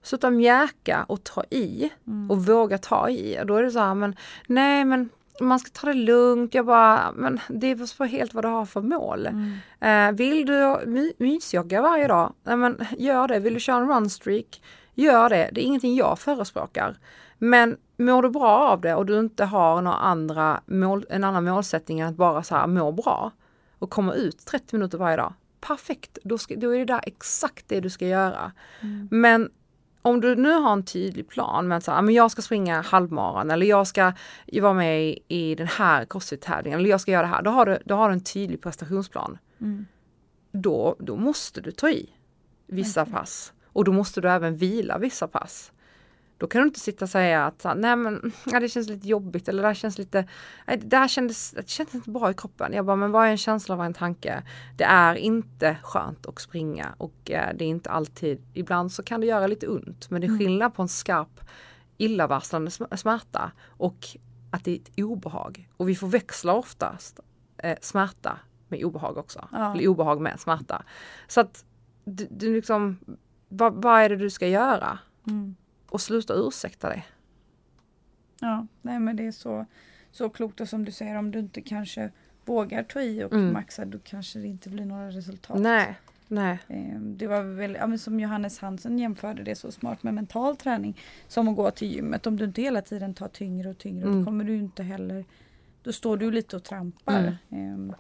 sluta mjäka och ta i Mm. och våga ta i. Och då är det så här, men nej men man ska ta det lugnt. Jag bara, men det beror på helt vad du har för mål. Mm. Eh, vill du my, mysjogga varje dag? Nej, men gör det. Vill du köra en runstreak? Gör det. Det är ingenting jag förespråkar. Men mår du bra av det och du inte har några andra mål, en annan målsättning än att bara så här må bra och komma ut 30 minuter varje dag. Perfekt, då, ska, då är det där exakt det du ska göra. Mm. Men om du nu har en tydlig plan med att så här, men jag ska springa halvmaran eller jag ska vara med i, i den här crossfit-tävlingen eller jag ska göra det här. Då har du, då har du en tydlig prestationsplan Mm. då, då måste du ta i vissa pass. Och då måste du även vila vissa pass. Då kan du inte sitta och säga att nej men ja, det känns lite jobbigt eller det här känns lite, det här kändes, det kändes inte bra i kroppen. Jag bara, men vad är en känsla, vad är en tanke? Det är inte skönt att springa och eh, det är inte alltid, ibland så kan det göra lite ont. Men det är Mm. skillnad på en skarp illavarslande sm- smärta och att det är ett obehag. Och vi förväxlar oftast eh, smärta med obehag också. Ja. Eller obehag med smärta. Så att du, du liksom, vad, vad är det du ska göra? Mm. Och sluta ursäkta dig. Ja, nej men det är så, så klokt och som du säger om du inte kanske vågar ta i och Mm. maxa då kanske det inte blir några resultat. Nej, nej. Eh, Det var väl, ja, som Johannes Hansen jämförde det så smart med mental träning som att gå till gymmet. Om du inte hela tiden tar tyngre och tyngre Mm. då kommer du inte heller, då står du lite och trampar. Eh,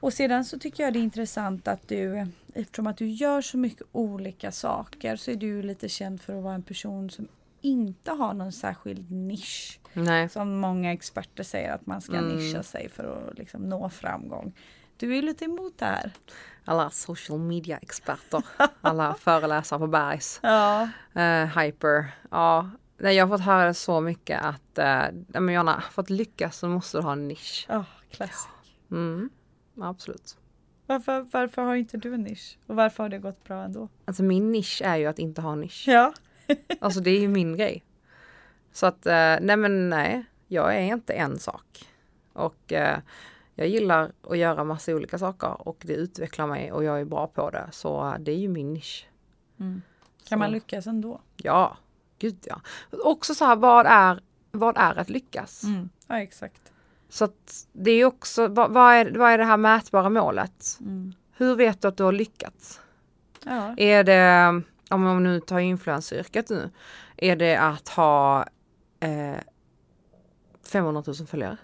Och sedan så tycker jag det är intressant att du, eftersom att du gör så mycket olika saker så är du lite känd för att vara en person som inte har någon särskild nisch. Nej. Som många experter säger att man ska Mm. nischa sig för att liksom nå framgång. Du är lite emot det här. Alla social media experter. Alla föreläsare på Bergs. Ja. Eh, hyper. Ja. Nej, jag har fått höra så mycket att eh, Jonna, för att lyckas så måste du ha en nisch. Oh, classic. Mm, absolut. Varför, varför har inte du en nisch? Och varför har det gått bra ändå? Alltså min nisch är ju att inte ha nisch. Ja. Alltså det är ju min grej. Så att, eh, nej men nej, jag är inte en sak. Och eh, jag gillar att göra massa olika saker och det utvecklar mig och jag är bra på det. Så eh, det är ju min nisch. Mm. Så, Kan man lyckas ändå? Ja, gud ja. Också så här, vad är, vad är att lyckas? Mm. Ja, exakt. Så att det är också, vad, vad, är, vad är det här mätbara målet? Mm. Hur vet du att du har lyckats? Ja. Är det, om man nu tar influenceryrket nu, är det att ha eh, 500 000 följare?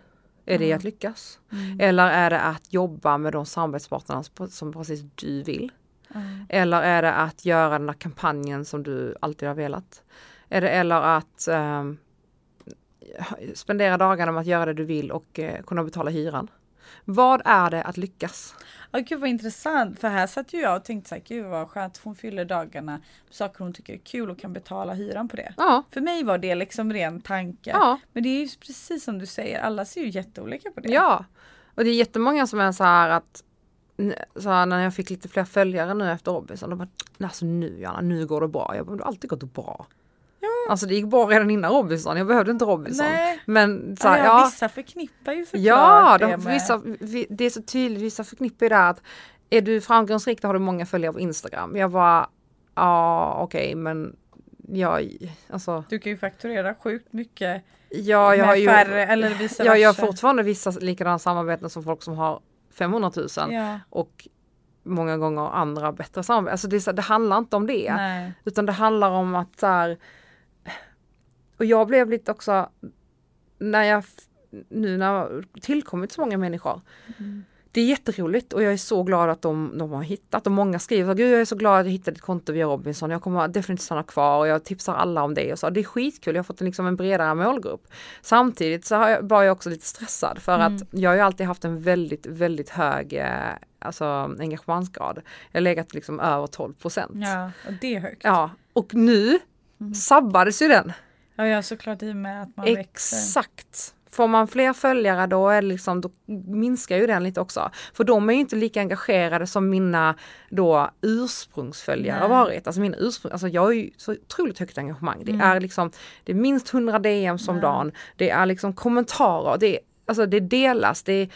Är det Mm. att lyckas? Mm. Eller är det att jobba med de samarbetspartnerna som- precis du vill? Mm. Eller är det att göra den här kampanjen som du alltid har velat? Är det eller att ehm, spendera dagarna med att göra det du vill och eh, kunna betala hyran? Vad är det att lyckas? Ja, gud vad intressant. För här satt ju jag och tänkte så här, gud vad skönt. Hon fyller dagarna med saker hon tycker är kul och kan betala hyran på det. Ja, För mig var det liksom ren tanke. ja, Men det är ju precis som du säger, alla ser ju jätteolika på det. ja. Och det är jättemånga som är så här att så här, när jag fick lite fler följare nu efter Robinson, de bara, alltså nu Johanna, nu går det bra. Jag bara, det har alltid gått bra. Alltså det gick bra redan innan Robinson, jag behövde inte Robinson. Nej. Men så Ja, här, ja, ja, vissa förknippar ju såklart Ja, det de, med... vissa, vi, det är så tydligt, vissa förknippar ju det att är du framgångsrik då har du många följare på Instagram. Jag bara, ja okej men jag, alltså Du kan ju fakturera sjukt mycket Ja, jag har ju, färre, eller vice jag gör versa. fortfarande vissa likadana samarbeten som folk som har 500 000 Ja, och många gånger andra bättre samarbeten. Alltså det, så- det handlar inte om det. nej. Utan det handlar om att så här, och jag blev lite också, när jag, nu när jag tillkommit så många människor. Det är jätteroligt och jag är så glad att de, de har hittat och många skriver Gud jag är så glad att jag hittade ditt konto via Robinson, jag kommer definitivt stanna kvar och jag tipsar alla om det och så. Det är skitkul, jag har fått en, liksom en bredare målgrupp. Samtidigt så har jag, var jag också lite stressad för att jag har ju alltid haft en väldigt, väldigt hög eh, alltså, engagemangsgrad. Jag har legat liksom över 12 procent. Ja, och det är högt. Ja, och nu sabbades ju den. Ja, ja såklart i och med att man växer. Exakt. Får man fler följare då, är liksom, då minskar ju den lite också. För de är ju inte lika engagerade som mina då ursprungsföljare Nej. varit. Alltså mina ursprung, alltså jag har ju så otroligt högt engagemang. Det är liksom, det är minst 100 DM som dagen. Det är liksom kommentarer, det är, alltså det delas, det är,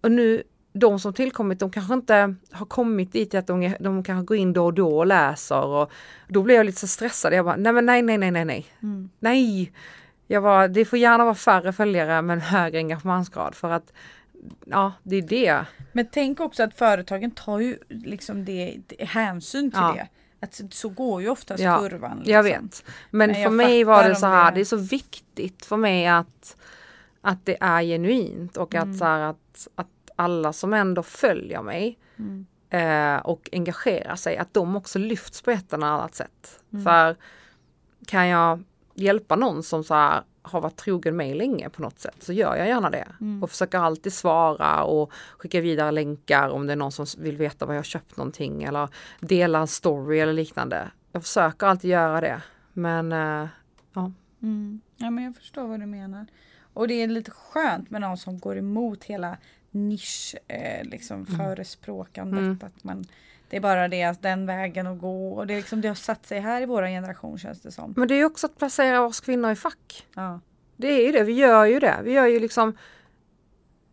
och nu de som tillkommit, de kanske inte har kommit dit att de, de kanske går in då och då och läser och då blir jag lite så stressad. Jag bara, nej men nej, nej, nej, nej, nej. Nej! Jag var, det får gärna vara färre följare men högre engagemangsgrad för att ja, det är det. Men tänk också att företagen tar ju liksom det, det hänsyn till Ja. det. Att så- går ju oftast Ja, kurvan. Liksom. Jag vet. Men Men för mig var det så här, det- det är så viktigt för mig att, att det är genuint och Mm. att, så här, att, att alla som ändå följer mig Mm. eh, och engagerar sig, att de också lyfts på ett eller annat sätt. Mm. För kan jag hjälpa någon som så här har varit trogen mig länge på något sätt så gör jag gärna det. Mm. Och försöker alltid svara och skicka vidare länkar om det är någon som vill veta var jag har köpt någonting eller dela en story eller liknande. Jag försöker alltid göra det. Men eh, ja, Mm. Ja men jag förstår vad du menar. Och det är lite skönt med någon som går emot hela nisch eh, liksom förespråkandet. Mm. Att man, det är bara det, att den vägen att gå. Och det, är liksom, det har satt sig här i vår generation känns det som. men det är också att placera oss kvinnor i fack. Ja. Det är ju det, vi gör ju det. Vi gör ju liksom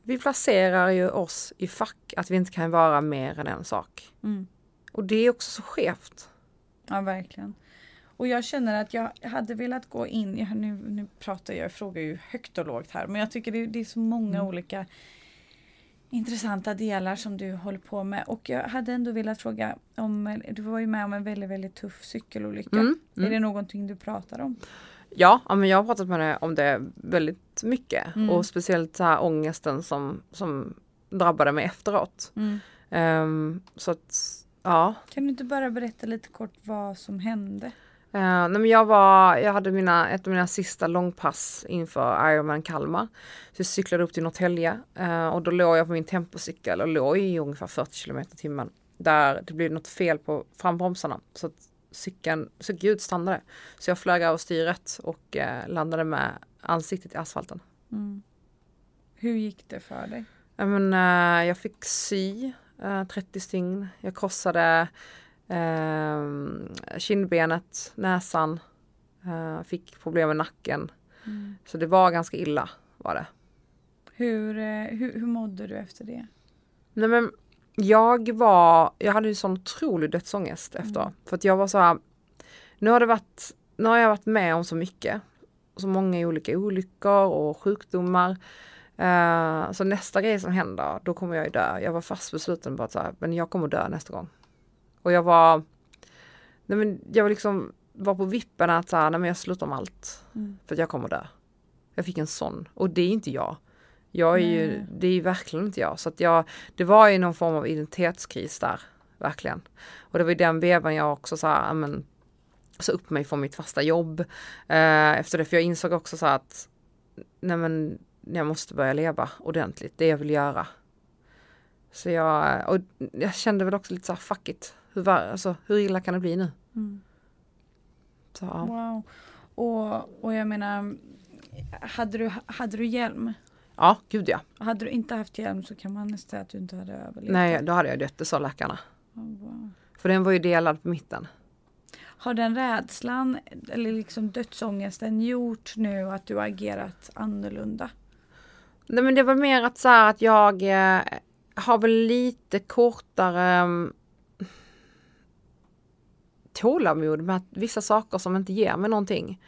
Vi placerar ju oss i fack att vi inte kan vara mer än en sak. Mm. Och det är också så skevt. Ja, verkligen. Och jag känner att jag hade velat gå in, jag, nu, nu pratar jag, jag frågar ju högt och lågt här, men jag tycker det, det är så många Mm. olika intressanta delar som du håller på med. Och jag hade ändå velat fråga om, du var ju med om en väldigt, väldigt tuff cykelolycka. Mm, Är mm. det någonting du pratar om? Ja, men jag har pratat med det om det väldigt mycket Mm. och speciellt så här ångesten som, som drabbade mig efteråt. Ehm, så att ja, Kan du inte bara berätta lite kort vad som hände? Eh, nej men jag, var, jag hade mina, ett av mina sista långpass inför Ironman Kalmar. Så jag cyklade upp till Norrtälje eh, och då låg jag på min tempocykel och låg i ungefär 40 km i timmen. Där det blev något fel på frambromsarna så att cykeln, cykeln utstannade. Så jag flög över styret och eh, landade med ansiktet i asfalten. Hur gick det för dig? Ja, men, jag fick sy eh, 30 stygn. Jag krossade eh, kindbenet, näsan. Eh, fick problem med nacken. Så det var ganska illa var det. Hur, eh, hur, hur mådde du efter det? Nej, men jag var, jag hade ju sån otrolig dödsångest efter. För att jag var så här, nu har det varit, nu har jag varit med om så mycket. Så många olika olyckor och sjukdomar. Eh, så nästa grej som händer, då kommer jag ju dö. Jag var fast besluten på att så här, men jag kommer dö nästa gång. Och jag var, nej men jag var liksom, var på vippen att så här, nej men jag slutar med allt. För att jag kommer dö. Jag fick en sån, och det är inte jag. Jag är ju, Nej. det är ju verkligen inte jag. Så att jag, det var ju någon form av identitetskris där, verkligen. Och det var i den vevan jag också så här, men, så upp mig från mitt fasta jobb. Eh, efter det, för jag insåg också så att, nej men, jag måste börja leva ordentligt, det jag vill göra. Så jag, och jag kände väl också lite så här, fuck it, hur, alltså, hur illa kan det bli nu? Så, ja. Wow. Och, och jag menar, hade du, hade du hjälm? ja, gud ja. Hade du inte haft hjälm så kan man nästan säga att du inte hade överlevt. Nej, då hade jag dött, det sa läkarna. Oh, wow. För den var ju delad på mitten. Har den rädslan eller liksom dödsångesten gjort nu att du har agerat annorlunda? Nej men det var mer att så här att jag eh, har väl lite kortare um, tålamod med att vissa saker som inte ger mig någonting.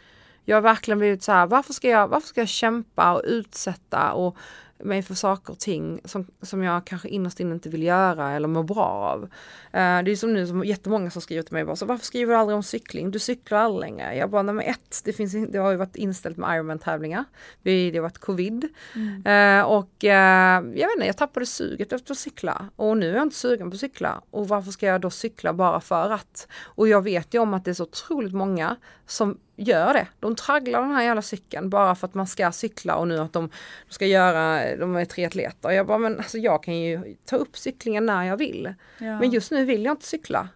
Jag har verkligen blivit så här, varför ska jag, varför ska jag kämpa och utsätta och mig för saker och ting som, som jag kanske innerst inne inte vill göra eller mår bra av. Uh, det är som nu som jättemånga som skriver till mig bara så varför skriver du aldrig om cykling? Du cyklar aldrig längre. Jag bara, nummer ett, det, finns, det har ju varit inställt med Ironman-tävlingar. Det har varit covid. Mm. Uh, och uh, jag vet inte, jag tappade suget efter att cykla och nu är jag inte sugen på att cykla. Och varför ska jag då cykla bara för att? Och jag vet ju om att det är så otroligt många som gör det. De tragglar den här jävla cykeln bara för att man ska cykla och nu att de, ska göra, de är triatleter. Jag bara, men alltså jag kan ju ta upp cyklingen när jag vill. Ja. Men just nu vill jag inte cykla.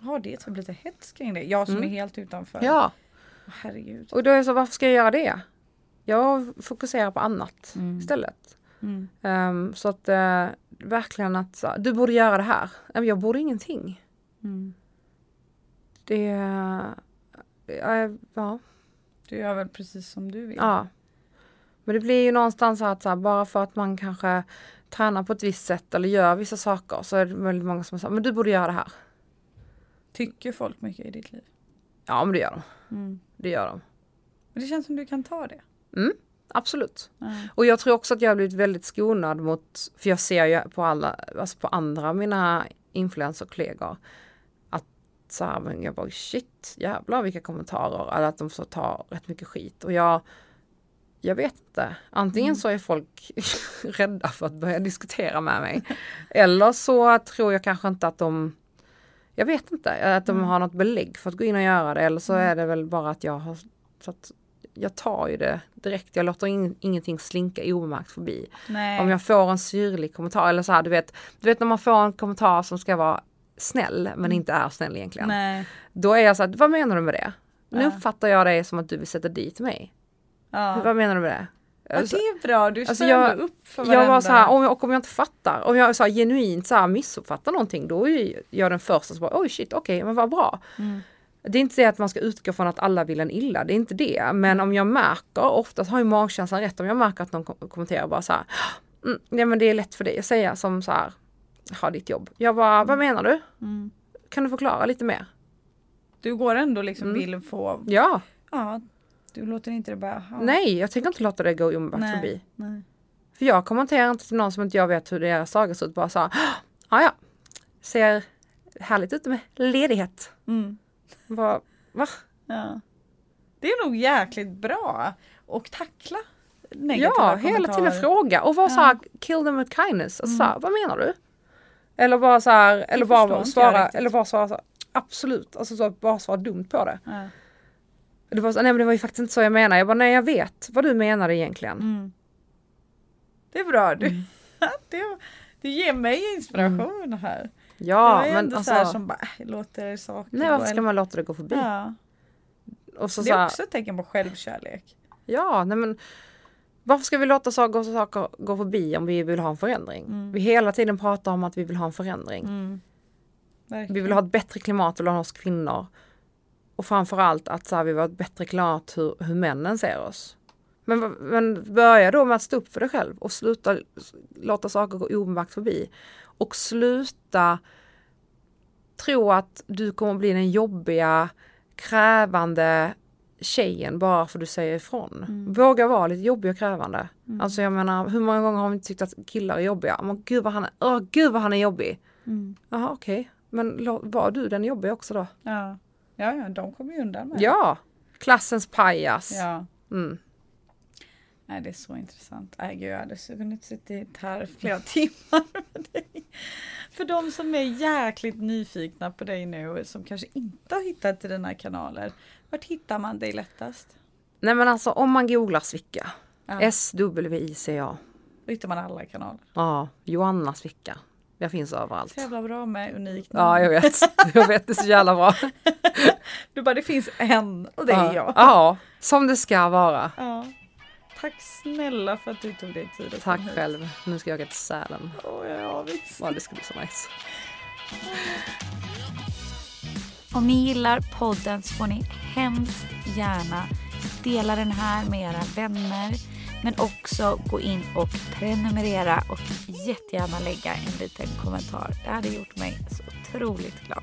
Ja, det är typ lite hets kring det. Jag som mm. är helt utanför. Ja. Herregud. Och då är jag så, varför ska jag göra det? Jag fokuserar på annat mm. istället. Mm. Um, så att uh, verkligen att så, du borde göra det här. Jag borde ingenting. Mm. Det ja. Du gör väl precis som du vill? Ja. Men det blir ju någonstans att så här, bara för att man kanske tränar på ett visst sätt eller gör vissa saker så är det väldigt många som säger men du borde göra det här. Tycker folk mycket i ditt liv? Ja men det gör de. Mm. Det gör de. Men det känns som du kan ta det? Mm, absolut. Mm. Och jag tror också att jag har blivit väldigt skonad mot, för jag ser ju på alla, alltså på andra mina influencerkollegor så här, men jag bara shit, jävlar vilka kommentarer. Eller att de får ta rätt mycket skit. Och jag, jag vet inte. Antingen mm. så är folk rädda för att börja diskutera med mig. Eller så tror jag kanske inte att de jag vet inte, att de mm. har något belägg för att gå in och göra det. Eller så mm. är det väl bara att jag har så att jag tar ju det direkt. Jag låter in, ingenting slinka obemärkt förbi. Nej. Om jag får en syrlig kommentar eller så här, du vet, du vet när man får en kommentar som ska vara snäll men mm. inte är snäll egentligen. Nej. Då är jag så här, vad menar du med det? Nu uppfattar jag det som att du vill sätta dit mig. Ja. Vad menar du med det? Ja, det är bra, du alltså jag, upp för varandra. Jag var så här, om jag, och om jag inte fattar, om jag så här, genuint så här, missuppfattar någonting då är jag den första som bara oj shit okej okay, men vad bra. Mm. Det är inte det att man ska utgå från att alla vill en illa, det är inte det. Men om jag märker, oftast har ju magkänslan rätt, om jag märker att någon kommenterar bara så här, mm, nej men det är lätt för dig att säga som så här, ha ditt jobb. Jag bara, vad menar du? Mm. Kan du förklara lite mer? Du går ändå liksom mm. vill få... Ja. Ja. Du låter inte det bara... Ha. Nej, jag tänker inte låta det gå omedelbart förbi. Nej. För jag kommenterar inte till någon som inte jag vet hur deras dagar ser ut. Bara så här, ja ja, ser härligt ut med ledighet. Mm. Bara, va? Ja. Det är nog jäkligt bra att tackla negativa Ja, hela tiden fråga och vara ja. så här, kill them with kindness. Alltså, mm. så här, vad menar du? Eller bara så här, eller bara svara, eller bara svara så här, absolut, alltså så bara svara dumt på det. Ja. Det var, så, nej men det var ju faktiskt inte så jag menade. Jag bara, nej jag vet vad du menar egentligen. Mm. Det är bra, du, mm. det, det ger mig inspiration mm. här. Ja, men ändå alltså, så här som bara, äh, låter saker Nej, varför ska man låta det gå förbi? Ja. Så, det är så, också ett tecken på självkärlek. Ja, nej men varför ska vi låta saker, saker gå förbi om vi vill ha en förändring? Mm. Vi hela tiden pratar om att vi vill ha en förändring. Mm. Vi vill ha ett bättre klimat bland oss kvinnor. Och framförallt att så här, vi vill ha ett bättre klimat hur, hur männen ser oss. Men, men börja då med att stå upp för dig själv och sluta låta saker gå obemärkt förbi. Och sluta tro att du kommer bli den jobbiga, krävande, tjejen bara för att du säger ifrån. Mm. Våga vara lite jobbig och krävande. Mm. Alltså jag menar, hur många gånger har vi inte tyckt att killar är jobbiga? Men gud vad han är, oh, gud vad han är jobbig. Mm. Jaha okej, okay. men var du den jobbiga också då? Ja, ja, ja de kommer ju undan med Ja, klassens pajas. Ja. Mm. Nej, det är så intressant. Nej, gud, jag hade kunnat sitta här flera timmar med dig. För de som är jäkligt nyfikna på dig nu, som kanske inte har hittat till dina kanaler. Vart hittar man dig lättast? Nej men alltså om man googlar Svicka. Ja. S-W-I-C-A. Då hittar man alla kanaler. Ja, Joanna Svicka. Jag finns överallt. Så jävla bra med unikt namn. Ja, jag vet. Jag vet, det är så jävla bra. du bara, det finns en och det är jag. Ja, som det ska vara. Ja. Tack snälla för att du tog dig tid Tack själv. Nu ska jag åka till Sälen. Oh, ja, visst. Ja, det ska bli så nice. Om ni gillar podden så får ni hemskt gärna dela den här med era vänner men också gå in och prenumerera och jättegärna lägga en liten kommentar. Det hade gjort mig så otroligt glad.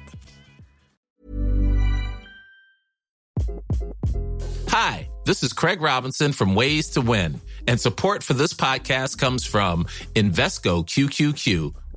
Hi, this is Craig Robinson from Ways to Win, and support for this podcast comes from Invesco QQQ,